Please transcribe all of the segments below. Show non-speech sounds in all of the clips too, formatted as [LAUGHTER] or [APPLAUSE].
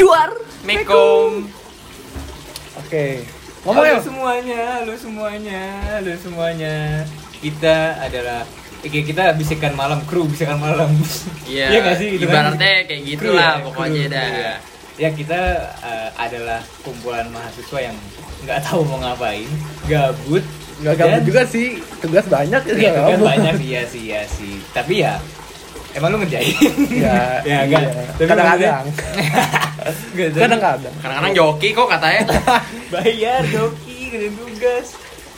Duar. Mekom. Oke. Ngomong Ngomong ya. ya. semuanya, lu semuanya, lu semuanya. Kita adalah Oke, kita bisikan malam, kru bisikan malam. Iya. Iya nggak sih? Gitu kan? Ibaratnya kayak Kru gitulah ya, pokoknya dah. iya. Ya kita eh, adalah kumpulan mahasiswa yang nggak tahu mau ngapain, gabut, Gak dan- gabut juga sih. Tugas banyak ya. Iya, nggak kan gabut. banyak iya sih, iya sih. Tapi ya emang lu ngerjain. [LAUGHS] Ya, ya enggak. iya. Tapi Kadang-kadang. Kadang-kadang. Kadang-kadang joki kok katanya. [LAUGHS] bayar joki kerjain tugas.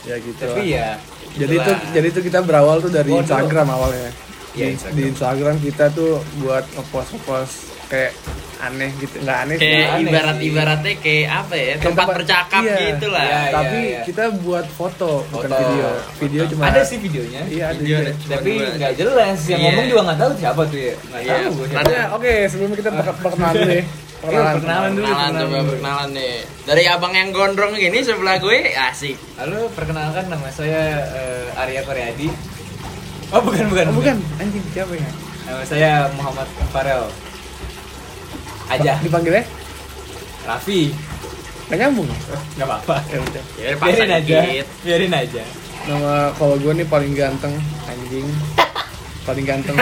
Ya gitu. Tapi lah. ya jadi tuh jadi tuh kita berawal tuh dari Bodoh. Instagram awalnya. Iya, Di- Instagram. Di Instagram kita tuh buat ngepost ngepost kayak aneh gitu, nggak aneh sih. Kayak aneh ibarat-ibaratnya kayak apa ya? Tempat tempat- bercakap iya. gitu lah. Iya, Tapi iya. kita buat foto, bukan Foto. video. Video cuma ada sih videonya. Iya, ada Video ada. Tapi nggak jelas. Yang Iya. ngomong juga nggak tahu siapa tuh ya. Nggak Iya, tahu. Ya, oke, sebelum kita perke- perkenalan deh. [LAUGHS] Iya, perkenalan dulu. Perkenalan coba perkenalan nih. Dari abang yang gondrong gini sebelah gue asik. Halo, perkenalkan nama saya eh, Arya Koryadi. Oh, bukan, bukan. Oh, bukan, anjing siapa ya? Nama saya Muhammad Farel. Aja, Dipanggilnya? Raffi. Gak nyambung. Nggak apa-apa. Ya udah. Ya Biarin aja. dikit. Biarin aja. Nama kalau gue nih paling ganteng, anjing. Paling ganteng.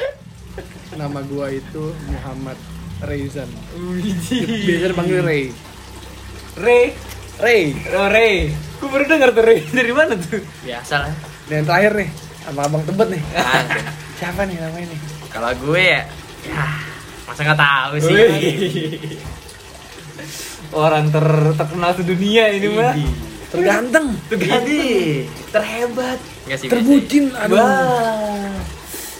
[LAUGHS] Nama gue itu Muhammad Reizan. Biasa dipanggil Ray. Ray. Ray. Oh, Ray. Gue baru denger tuh Ray. [LAUGHS] Dari mana tuh? Biasa lah. Dan yang terakhir nih, sama Abang Tebet nih. Aduh. [LAUGHS] Siapa nih namanya nih? Kalau gue ya, ya masa nggak tahu sih. Wih. Orang ter terkenal sedunia ini mah. Terganteng, Ini terhebat. Nggak sih. terbucin, aduh. Wah.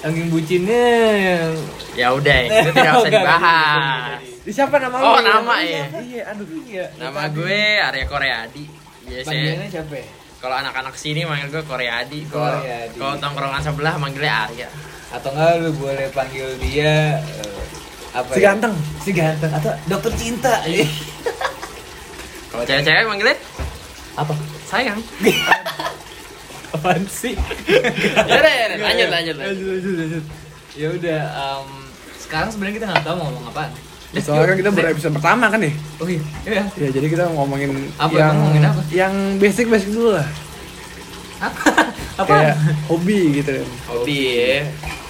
Saking bucinnya yang Ya udah, itu tidak [LAUGHS] usah Oh, nggak, dibahas. Di siapa nama Oh, lu? nama ya? Iya, aduh. Iya. Nama gue Arya Koreadi. Biasanya Panggilannya siapa ya? kalau anak-anak sini manggil gue Koreadi. Kalau Koreadi. kalau tongkrongan sebelah manggilnya Arya. Atau enggak lu boleh panggil dia eh, apa Si ya? ganteng. Si ganteng atau dokter cinta. [LAUGHS] Kalau cewek-cewek manggilnya apa? sayang. [LAUGHS] Apaan sih? ya udah, ya udah, lanjut lanjut lanjut. lanjut lanjut lanjut. Ya udah em, sekarang sebenarnya kita nggak tahu mau ngomong apaan. Let's Soalnya kan kita baru episode pertama kan nih. Oh iya. Iya. Ya jadi kita ngomongin Apa, yang ngomongin apa? yang basic basic dulu lah. Apa? Apa? Kayak hobi gitu. Hobi ya.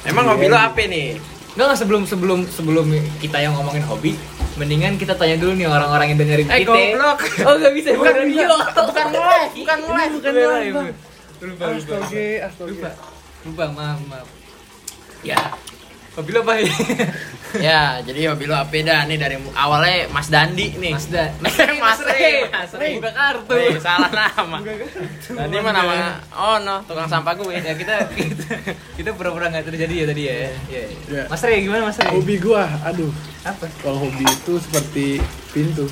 Emang Iya. hobi lo apa nih? Enggak enggak sebelum sebelum sebelum kita yang ngomongin hobi, mendingan kita tanya dulu nih orang-orang yang dengerin Eh, kita. goblok. Oh, enggak bisa Bukan bukan video, bukan live, bukan live. bukan live. Lupa, lupa. Astaga, astaga. Lupa. Lupa, maaf, maaf. Ya. Hobi lo apa ya? [LAUGHS] ya, jadi hobi lo apa dah nih dari awalnya Mas Dandi nih. Mas Da. [LAUGHS] Mas Mas Rey. Mas Rey. Buka kartu. Eh, salah nama. Buka kartu. Tadi mah nama Oh no, tukang sampah gue. Ya kita kita, [LAUGHS] kita pura-pura nggak terjadi ya tadi ya. Iya. Iya. Mas Rey gimana Mas Rey? Hobi gua, aduh. apa? Kalau hobi itu seperti pintu.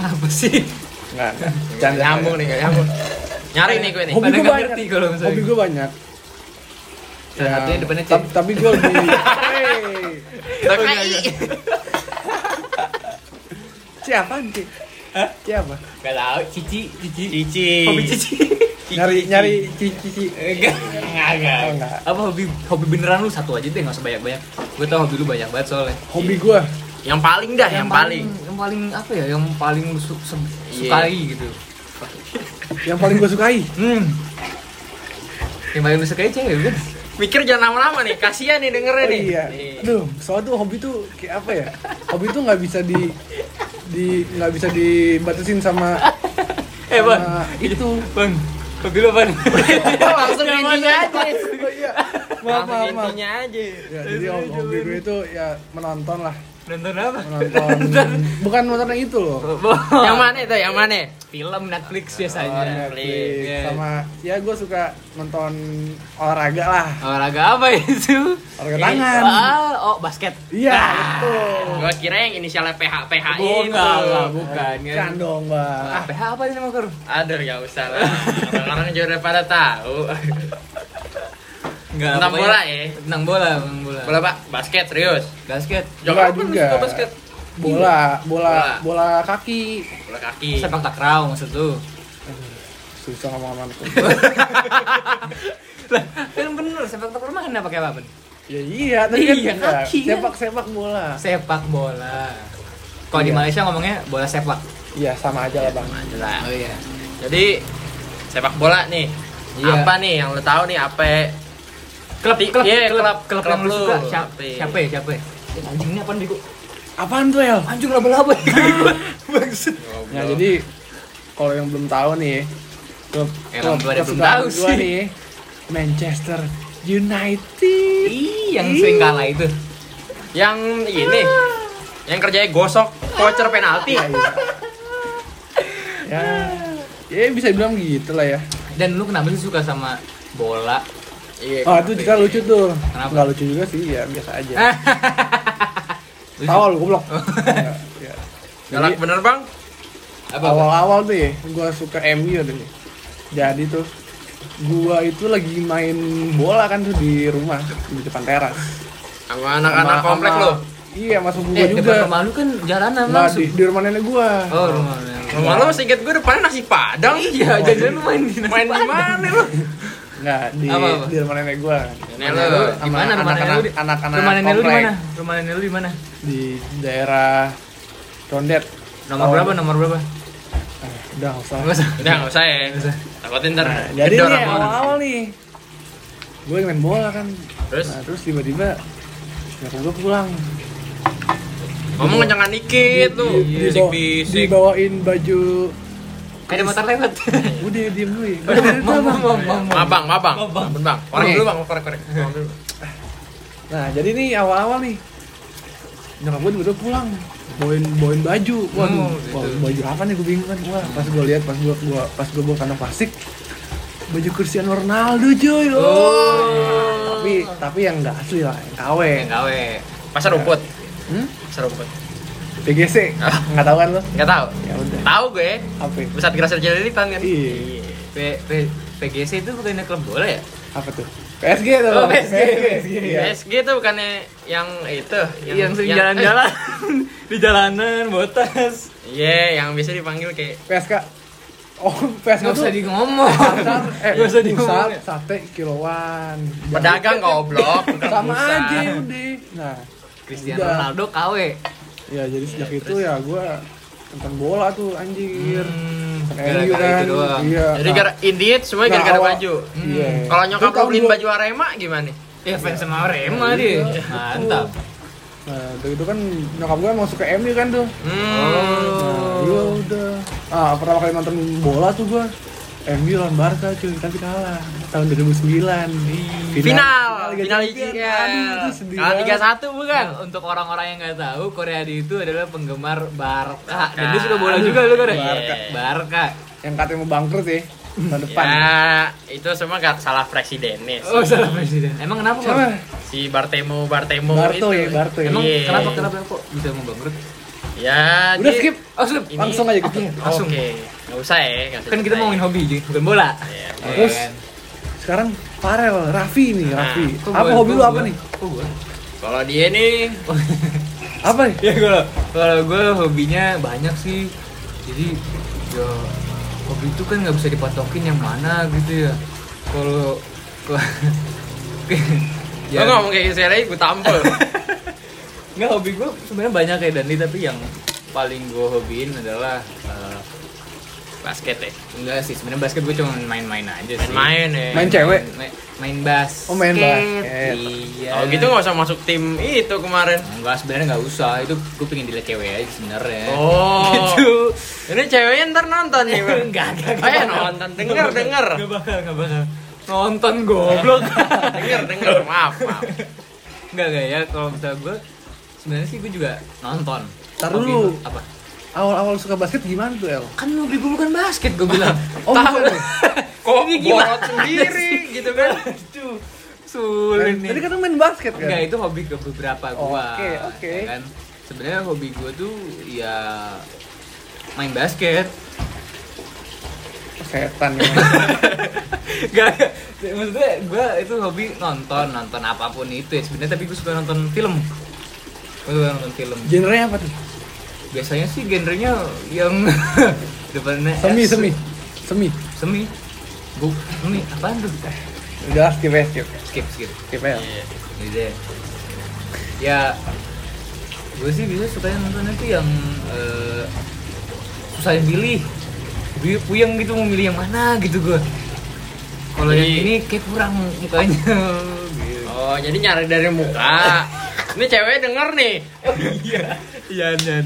Apa sih? Enggak, enggak. Nggak Canda. nyambung nih, nggak nyambung. Nyari nih gue nih. Hobi nggak banyak. ngerti kalau misalnya. Hobi gua banyak. Salah satunya depannya C. tapi, tapi gua lebih [LAUGHS] TKI. siapa nih? Hah? Siapa? Gak tau, Cici, Cici. Cici. Hobi Cici. [LAUGHS] Nyari nyari cici. Enggak, enggak, enggak. Oh, enggak. Apa hobi hobi beneran lu satu aja deh, enggak usah banyak-banyak. Gue tau hobi lu banyak banget soalnya. Hobi gua Yang paling dah, yang, paling. yang paling apa ya? Yang paling su- Iya. sukai gitu. yang paling gua sukai. Hmm. Yang paling lu sukai cewek kan? Mikir jangan lama-lama nih, kasihan nih dengerin Oh nih. iya. Nih. Aduh, soalnya tuh hobi tuh kayak apa ya? Hobi tuh nggak bisa di di nggak bisa dibatasin sama Eh, Bang. sama itu. Bang, hobi lu apa? [LAUGHS] Langsung intinya mana? aja. Oh iya. Maaf, maaf, maaf. intinya aja. Ya, jadi hobi hobi gue itu ya menonton lah. Nonton apa? Menonton. Bukan nonton yang itu loh. [LAUGHS] Yang mana itu? Yang mana? Film Netflix Oh, biasanya. Netflix. Iya. Sama ya gue suka nonton olahraga lah. Olahraga apa itu? Olahraga tangan. Ah, oh basket. Iya, Ah. betul. Gua kira yang inisialnya PH PH Oh, itu. enggak, enggak, bukan. Kan dong, Bang. Ah, PH apa sih nama? Aduh, enggak usah lah. Orang-orang juga udah pada tahu. Enggak. Tentang bola ya? Tentang bola, tentang bola. Bola, Pak. Basket, serius. Basket. Lu juga. suka basket? Bola, bola, Bola. bola kaki. Bola kaki. Sepak takraw maksud lu. Susah ngomong tuh. [LAUGHS] Lah, kan bener sepak takraw mah kenapa pakai apa? ya iya, tapi kan Iya, kaki kan. sepak sepak bola. Sepak bola. Kalau di Iya. Malaysia ngomongnya bola sepak. Iya sama aja lah bang. Jelas. Oh iya. Jadi sepak bola nih. Iya. Apa nih yang lu tahu nih apa? Klub Ti- klub iya, klub, klub- klub, klub yang lu suka siapa? Apa? Siapa ya? Siapa ya? Eh, Anjing ini apaan bego? Apaan tuh El? Anjing laba-laba. [LAUGHS] Bangsat. Ya jadi kalau yang belum tahu nih klub Ya, emang klub belum tahu sih. nih Manchester United. Ih, yang sering kalah itu. Yang ini. Yang kerjanya gosok voucher penalti. Iya, iya. ya, ya bisa bilang gitu lah ya. Dan lu kenapa sih suka sama bola? Iya. Oh itu juga lucu tuh. Kenapa? Nggak lucu juga sih ya biasa aja. Lu Tahu lu goblok. Ya, ya. Galak Jadi bener bang. apa? awal-awal tuh ya, gua suka MU tuh. nih. Jadi tuh gua itu lagi main bola kan tuh di rumah di depan teras. Sama anak-anak komplek lo. Iya, masuk gua Eh, juga. depan rumah lu kan jalanan Nah, langsung. di, di rumah nenek gua. Oh, rumah. Rumah lo singkat gue depannya nasi padang. Iya, jangan lu main di nasi Main di mana lo? [LAUGHS] Enggak, di Apa, apa? di rumah nenek gua. Nenek lu, Di mana rumah nenek lu? Anak-anak Rumah nenek lu di mana? Rumah nenek lu di mana? Di daerah Condet. Nomor Oh. berapa? Nomor berapa? Eh, udah usah. Enggak usah. Udah nggak usah ya. Nggak usah. Takutin ntar. Nah, jadi nih orang. awal-awal nih gue main bola kan Terus nah terus tiba-tiba nyokap gue pulang ngomong kencangan dikit tuh. Bisik-bisik. dibawain baju Ada motor lewat. [LAUGHS] udah diem dulu ya Mau mau mau mau. Mabang, mabang. Mabang. Bang. Nih. dulu bang, korek korek. Dulu. nah jadi nih awal-awal nih nyokap gue tiba-tiba pulang bawain bawain baju waduh Oh, gitu. baju apa nih gue bingung kan wah pas gue lihat pas gue gua pas gue bawa kantong plastik baju Cristiano Ronaldo cuy Oh. tapi tapi yang nggak asli lah yang KW Yang gawe. Pasar rumput. hmm? Pasar rumput. PGC nggak tahu kan lo Enggak tahu. ya udah Tahu gue. apa ya? Pusat Grasir Jelilitan kan. Iya. P, P, PGC itu bukannya klub bola ya? apa tuh PSG tuh Oh, PSG. iya. PSG tuh bukannya yang itu Yang, sering jalan-jalan [LAUGHS] di jalanan, botas. Iya, yang biasa dipanggil kayak PSK oh PSK Nggak tuh usah di ngomong. eh Nggak usah di ngomong. sate kiloan pedagang goblok, [LAUGHS] sama aja udah nah Cristiano. Ronaldo KW. Ya jadi sejak Iya, itu ya gue nonton bola tuh anjir Hmm, gara-gara MU kan. itu doang. iya Jadi nah, gara Indiet semua nah, gara-gara baju. iya Kalau nyokap Itu lu beliin baju Arema gimana? Ya fans sama Arema dia. Iya. Mantap. nah dari itu kan nyokap gue mau suka MU kan tuh Hmm. nah iya udah ah pertama kali nonton bola tuh gue MU lawan Barca cuy tapi kalah tahun 2009 Final, Liga final. ICL. Aduh, itu sedih Kalah banget. 3-1 bukan? Nah, untuk orang-orang yang nggak tahu, Korea itu adalah penggemar Barca. Dan dia suka bola juga lu kan? Barca. Barca. yang katanya mau bangkrut ya tahun depan Ya, itu semua gak salah presidennya sih. Oh, salah presiden. Emang kenapa siapa Si Bartemo, Bartemo Barto itu. ya Barto ya Emang Iya. kenapa kenapa kok bisa mau bangkrut? Ya, udah skip Oh. Ini- langsung aja gitu Oke, langsung. Oke, nggak usah ya. nggak usah Kan kita ceritain. ngomongin hobi, Ji, bukan bola. Iya. Ya Terus? kan? sekarang Farel Raffi nih Nah, Raffi apa gua- hobi lu apa nih? Kalau dia nih, [LAUGHS] apa nih ya kalau kalau gue hobinya banyak sih jadi ya hobi itu kan nggak bisa dipatokin yang mana gitu ya kalau [LAUGHS] ya. lo ngomong kayak gitu gue tampil. [LAUGHS] nggak hobi gue sebenarnya banyak kayak Dandi tapi yang paling gue hobiin adalah eh, Basket ya. enggak sih sebenarnya basket gue cuma main-main aja sih Main ya. Main cewek? main, main basket Oh, main basket. iya Oh gitu nggak usah masuk tim itu kemarin. enggak sebenarnya nggak usah itu gue pengen dilihat cewek aja sebenarnya Oh. [LAUGHS] gitu Ini ceweknya ntar nonton nih, Bang. enggak enggak Ayo nonton, denger, denger. Gak bakal, gak bakal Nonton goblok denger, denger. Maaf, maaf. Enggak, enggak ya Kalau misalnya gue Sebenarnya sih gue juga nonton Tar Hobi dulu. Apa? awal-awal suka basket gimana tuh El Kan hobi gue bukan basket gue [LAUGHS] bilang oh Tahu. ya? [LAUGHS] Kok Ini gimana borot sendiri [LAUGHS] gitu kan? Aduh Sulit nih tadi kan main basket kan Enggak, itu hobi ke beberapa gua Oke, oke. ya kan? Sebenarnya hobi gue tuh ya main basket setan ya Gak, maksudnya gue itu hobi nonton, nonton apa pun itu ya sebenarnya tapi gue suka nonton film Gue suka nonton film? Genrenya apa tuh? Biasanya sih genrenya yang [LAUGHS] depannya semi S. semi. Semi. Semi. Bu semi. Apaan tuh? Udah skip ya skip. Skip skip. Skip ya Iya. gitu deh. ya gue sih bisa sukanya nonton itu yang eh, susah pilih gue puyeng gitu mau milih yang mana gitu gue kalau yang ini kayak kurang mukanya. [LAUGHS] Gitu. Oh, jadi nyari dari muka. Ini cewek denger nih. iya iya dan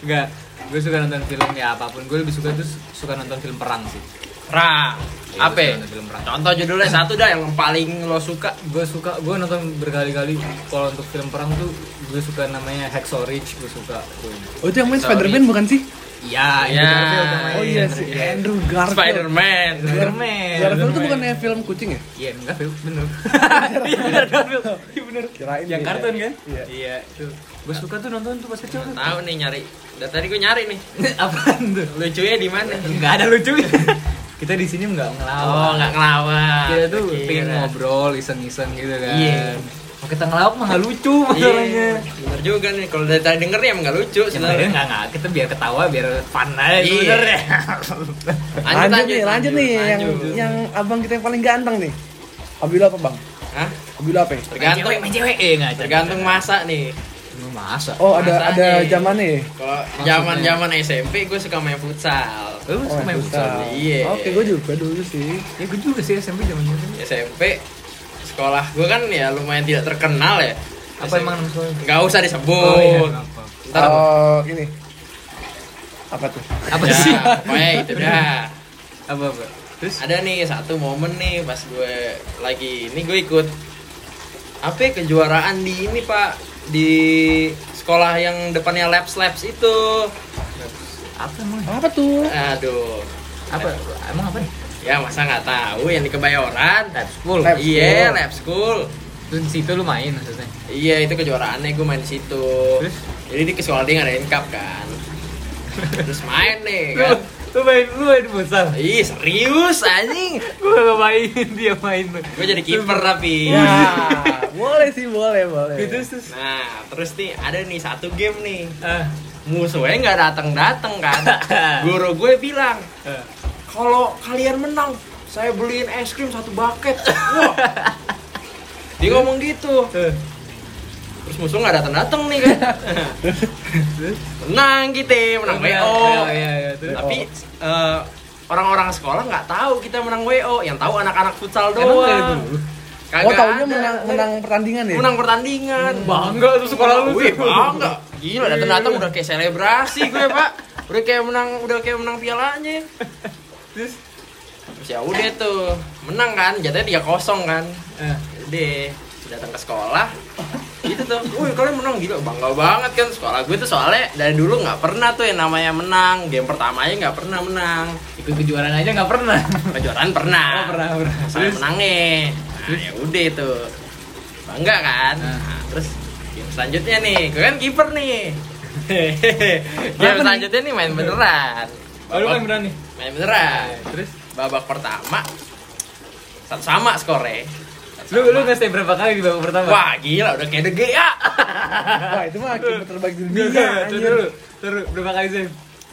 enggak gue suka nonton film ya apa pun gue lebih suka tuh suka nonton film perang sih Ra. Iya, Apa? gua suka nonton film perang Contoh judulnya satu dah yang paling lo suka. gue suka gue nonton berkali-kali kalau untuk film perang tuh gue suka namanya Hacksaw Ridge gue suka Oh itu yang main. Spider-Man bukan sih? Iya Iya. Namanya. Oh iya sih, Andrew Garfield. Spider-Man. Spider-Man Garfield itu bukannya film kucing ya? Iya, Garfield, bener. [LAUGHS] Iya bener Garfield. [LAUGHS] Iya bener. Kirain Yang kartun kan? Iya. Iya, itu. Gue suka tuh nonton tuh pas kecil tuh. Tahu nih nyari. Dari tadi gue nyari nih. [LAUGHS] Apaan tuh? Lucunya di mana? Enggak ada lucunya. Kita di sini enggak ngelawak. Oh, nggak ngelawan. Kita tuh pengen ngobrol, iseng-iseng gitu kan. Iya. Kalau kita ngelawak mah nggak lucu Iya, [LAUGHS] masalahnya. bener juga nih. Kalau dari tadi denger ya emang nggak lucu Ya, sebenarnya. enggak enggak, kita biar ketawa, biar fun aja Iya. sebenarnya. [LAUGHS] Lanjut, nih, lanjut, nih yang lanjut. yang abang kita yang paling ganteng nih. Abila apa bang? Hah? Abila apa? ya? Main Tergantung cewek, main cewek. Eh, enggak. tergantung masa nih. masa. Oh ada Masanya. ada zamannya. ya? Kalau zaman zaman SMP gue suka main futsal. Lu Oh, suka main futsal? Iya. Oke, gue juga dulu sih. Ya gue juga sih SMP zaman. SMP sekolah gue kan ya lumayan tidak terkenal ya. Apa emang nama? Nggak usah disebut. Oh, iya? Ntar apa? Oh, ini. Apa tuh? Apa Ya, sih? Pokoknya itu dah. Apa apa? Terus Ada nih satu momen nih pas gue lagi ini gue ikut apa ya, kejuaraan di ini pak di sekolah yang depannya labs labs itu. apa emang? Apa tuh? Aduh. Apa? Emang apa nih? Ya masa nggak tahu yang di Kebayoran. Lab school. Lab Iya, school. lab school. Terus di situ lu main maksudnya. Iya, itu kejuaraannya gue main di situ. Terus? Jadi di sekolah dia ngadain cup kan. Terus main nih Lu, kan. lu main lu main futsal. Ih, serius anjing. Gue gak main dia main. Gue jadi kiper tapi. Ya, boleh sih, boleh, boleh. Gitu terus. Nah, terus nih ada nih satu game nih. Ah. Musuhnya nggak datang datang kan. [LAUGHS] Guru gue bilang, ah. Kalau kalian menang, saya beliin es krim satu bucket. Wah. Dia ngomong gitu. Terus musuh nggak datang datang nih kan. Menang kita, menang Iya, WO. iya, iya, iya, terus? Tapi eh, orang-orang sekolah nggak tahu kita menang WO, yang tahu anak-anak futsal doang. Kagak Oh, taunya ada. menang menang pertandingan ya? menang pertandingan. Bangga tuh sekolah lu Wih, bangga. Gila, datang-datang udah kayak selebrasi gue, Pak. Udah kayak menang, udah kayak menang pialanya. Terus Terus ya udah tuh, menang kan, jatuhnya 3-0 kan. eh, Udah, datang ke sekolah. Itu tuh, wih kalian menang gila, bangga banget kan sekolah gue tuh soalnya dari dulu nggak pernah tuh yang namanya menang. Game pertamanya nggak pernah menang. ikut kejuaraan aja nggak pernah. Kejuaraan pernah. Oh, pernah, pernah. Saya menang nih. Nah, ya udah tuh. Bangga kan? Nah. Nah, terus game selanjutnya nih, gue kan kiper nih. [LAUGHS] game selanjutnya nih main beneran. Oh, lu Babak- main berani. main beneran. Terus Babak pertama satu sama skornya. Satu lu sama. lu stay berapa kali di babak pertama? Wah gila udah kayak De Gea. [LAUGHS] Wah, itu mah kiper terbaik di dunia. dulu. Terus berapa kali sih?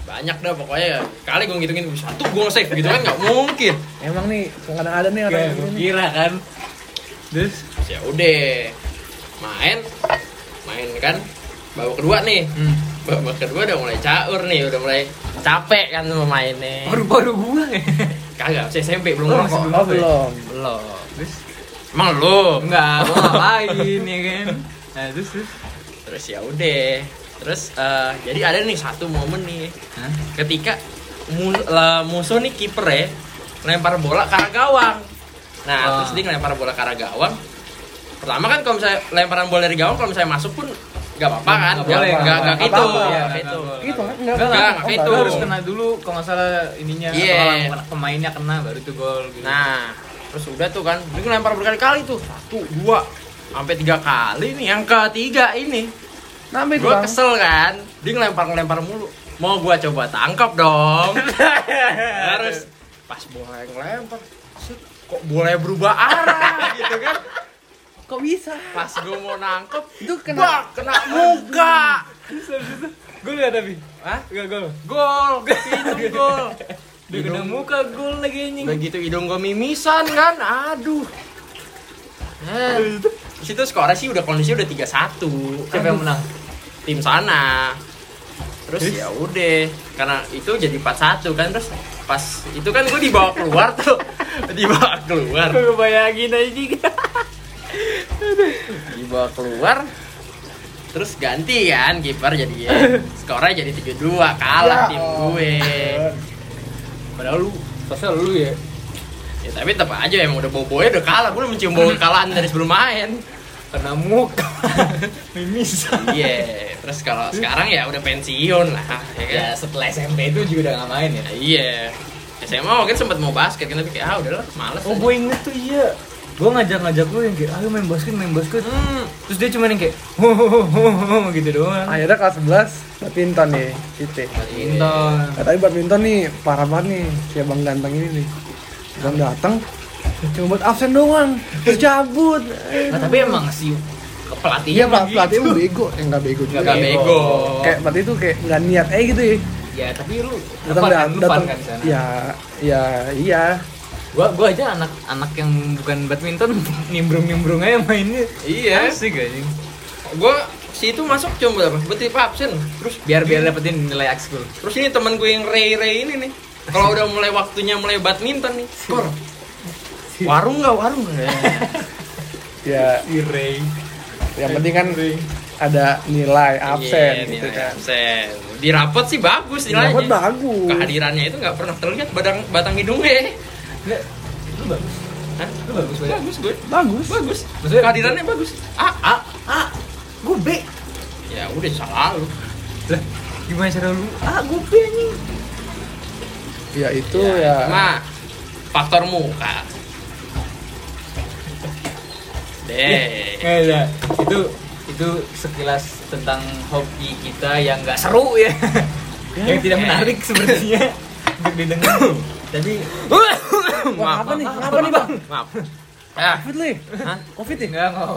Banyak dah pokoknya kali gue ngitungin satu gue save gitu kan nggak mungkin. Emang nih, kadang ada nih orang ini. kira kan. Terus Terus ya udah main main kan babak kedua nih. hmm. babak kedua udah mulai caur nih udah mulai capek kan mau mainnya baru baru gua ya. kagak masih SMP belum Oh, Oh, belum. belum Terus emang lu enggak, gua ngapain ya kan. Nah, terus terus. terus ya udah terus eh, jadi ada nih satu momen nih Hah? ketika mu- lah, musuh nih kiper ya lempar bola ke arah gawang nah Ah. terus dia ngelempar bola ke arah gawang pertama kan kalau misalnya lemparan bola dari gawang kalau misalnya masuk pun nggak apa-apa kan Nggak boleh, nggak nggak nggak apa-apa. gitu gitu nggak Gitu kan? Enggak, Enggak, Oh, gitu. Enggak. harus kena dulu kalau nggak salah ininya Iya. kalau pemainnya kena baru itu gol gitu. Nah, terus udah tuh kan, dia ngelempar berkali-kali tuh, satu, dua, sampai tiga kali nih. Yang ketiga ini, Nambah itu, gue Bang. kesel kan, dia ngelempar ngelempar mulu. Mau gua coba tangkap dong. [LAUGHS] Terus pas bola yang ngelempar, kok bola berubah arah gitu kan? Kok bisa? Pas gue mau nangkep, Itu kena bak, kena muka. Gol nggak tapi? Hah? Enggak gol. Gol, [LAUGHS] itu gol. Dia kena muka gol lagi anjing. Udah gitu hidung gue mimisan kan, aduh. Eh, Terus itu skornya sih udah kondisi udah 3-1 Siapa yang menang? tim sana terus Terus? ya udah karena itu jadi 41 kan terus pas itu kan gue dibawa keluar tuh [LAUGHS] dibawa keluar Gue bayangin aja dibawa keluar. Terus ganti kan kiper jadi ya skornya jadi 7-2 kalah Ya tim gue Padahal lu Sosial lu ya. Ya tapi tetap aja emang udah bobonya udah kalah. Gue udah mencium bau kekalahan dari sebelum main. Kena muka [LAUGHS] Mimis. Iya terus kalau sekarang ya udah pensiun lah ya kan? Ya setelah SMP itu juga udah gak main ya? Iya. SMA mungkin sempat mau basket kan tapi kayak ah udahlah males Oh aja. gue inget tuh iya Gue ngajak-ngajak lu yang kayak ayo main basket main basket. Hmm, Terus dia cuma yang kayak Hohohoho gitu doang. Akhirnya kelas 11 badminton nih kita Badminton. Nah, tapi badminton nih parah banget nih si abang ganteng ini nih. Bang datang cuma buat absen doang terus cabut. Nah tapi emang si pelatihnya iya emang pelatih pelatih gitu. bego. Yang nggak bego juga. Nggak bego. kayak pelatih itu kayak nggak niat eh gitu ya. Ya tapi lu datang kan, datang. kan sana? Ya ya iya Gua, gua aja anak anak yang bukan badminton [LAUGHS] nimbrung-nimbrung aja mainnya Iya. Asik anjing gue si itu masuk cuma berapa? Berarti absen. Terus Biar biar dapetin nilai ekskul Terus ini teman gue yang Ray Ray ini nih. Kalau udah mulai waktunya mulai badminton nih. Kor. Warung nggak warung nggak? [LAUGHS] ya Ray yang penting kan ada nilai absen Iya, gitu nilai kan Absen. Di rapot sih bagus nilainya. Dapat bagus Kehadirannya itu nggak pernah terlihat batang batang hidungnya. Enggak Lu bagus Hah? Lu bagus banget Bagus gue. bagus Bagus. Maksudnya- Kehadirannya bagus. Ah, A A Gue B ya udah salah lu. Lah gimana cara lu A gue B anjing ya itu ya, Ma, faktor muka. Deh. Nggak ada Itu itu sekilas tentang hobi kita yang nggak seru ya [LAUGHS] yang tidak menarik sepertinya [LAUGHS] untuk didengar tapi Wah, maaf, apa nih? Maaf, apa nih bang? Maaf. Ah, covid nih Hah? covid nih enggak enggak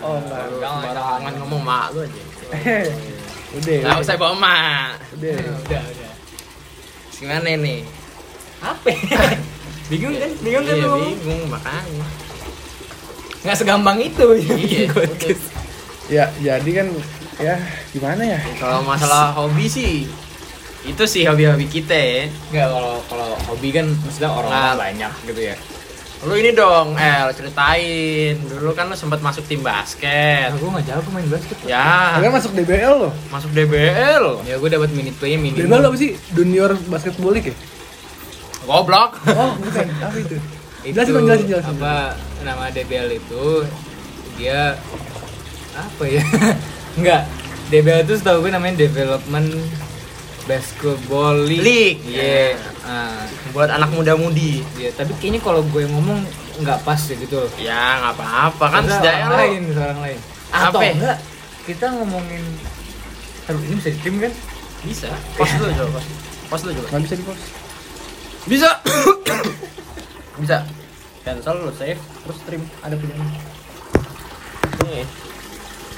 oh enggak. Jangan, sembarangan jangan. ngomong mak lu aja. [LAUGHS] Udah Nggak usah bawa mak. udah udah. Udah Gimana nih? apa? [LAUGHS] Bingung kan? Bingung kan Iya lu bingung makanya. nggak segampang itu Iya, [LAUGHS] podcast. Ya jadi kan ya gimana ya? Kalau masalah hobi sih itu sih hobi-hobi kita ya. nggak kalau kalau hobi kan maksudnya orang Nah. banyak gitu ya Lu ini dong, El, ceritain. Dulu kan lu sempat masuk tim basket. aku nggak jago main basket Ya, kalian masuk DBL loh masuk DBL. ya gue dapat minute play minimum DBL apa sih junior basketball league ya Goblok. oh bukan apa itu itu Jelasin, jelasin, jelasin. apa nama DBL itu dia apa ya [LAUGHS] enggak DBL itu setahu gue namanya Development Basketball League League. iya Ah, Buat anak muda-mudi. iya tapi kayaknya kalau gue ngomong nggak pas ya gitu Ya, nggak apa-apa kan sedaya orang lain orang lain atau Apa? enggak kita ngomongin Aduh, ini bisa di tim kan? Bisa. Pos dulu coba. Pos. Pos dulu coba. nggak bisa di pos Bisa. Bisa. Cancel lu save terus stream ada punya. Nih.